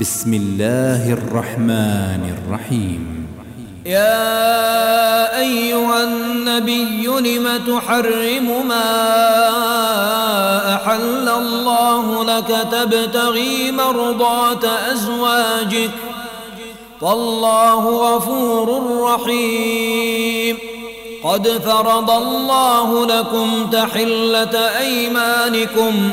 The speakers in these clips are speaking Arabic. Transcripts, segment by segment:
بسم الله الرحمن الرحيم. يا أيها النبي لم تحرم ما أحل الله لك تبتغي مرضات أزواجك. فالله غفور رحيم. قد فرض الله لكم تحلة أيمانكم.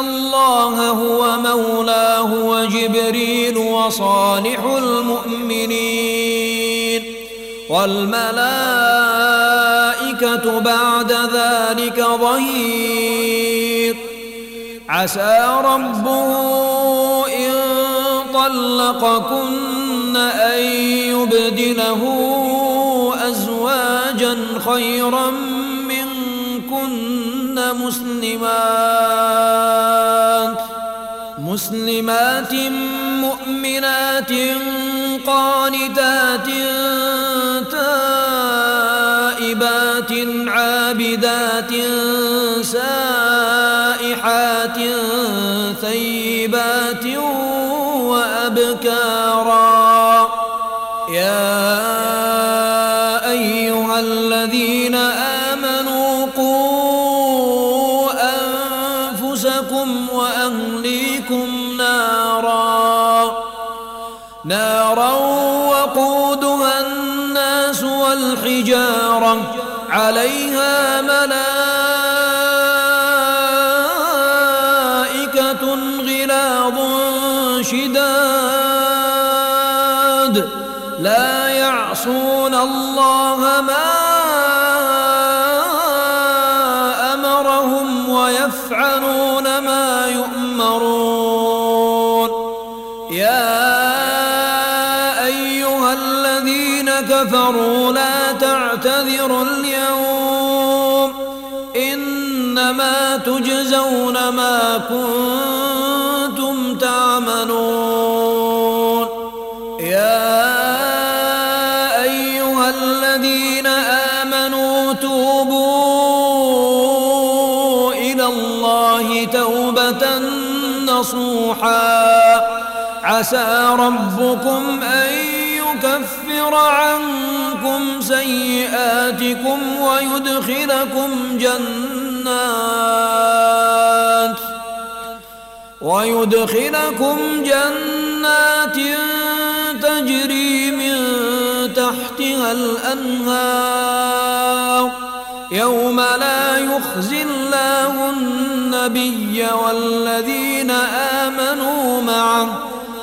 الله هو مولاه وجبريل وصالح المؤمنين. والملائكة بعد ذلك ظهير. عسى ربه إن طلقكن أن يبدله أزواجا خيرا منكن مسلمات مسلمات مؤمنات قانتات تائبات عابدات سائحات ثيبات وأبكارا. يا أيها الذين نارا وقودها الناس والحجارة عليها ملائكة غلاظ شداد. لا يعصون الله ما أمرهم ويفعلون ما يؤمرون. كفروا لا تعتذروا اليوم إنما تجزون ما كنتم تعملون يا أيها الذين آمنوا توبوا إلى الله توبة نصوحا عسى ربكم أن يكفر عنكم سيئاتكم ويدخلكم جنات ويدخلكم جنات تجري من تحتها الأنهار يوم لا يخزي الله النبي والذين آمنوا معه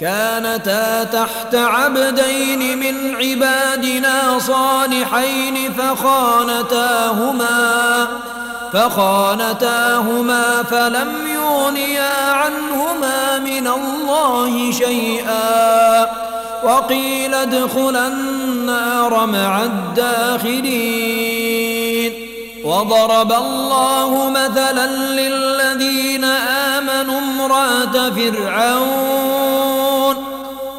كانتا تحت عبدين من عبادنا صالحين فخانتاهما فخانتاهما فلم يغنيا عنهما من الله شيئا. وقيل ادخلا النار مع الداخلين. وضرب الله مثلا للذين آمنوا امرأة فرعون.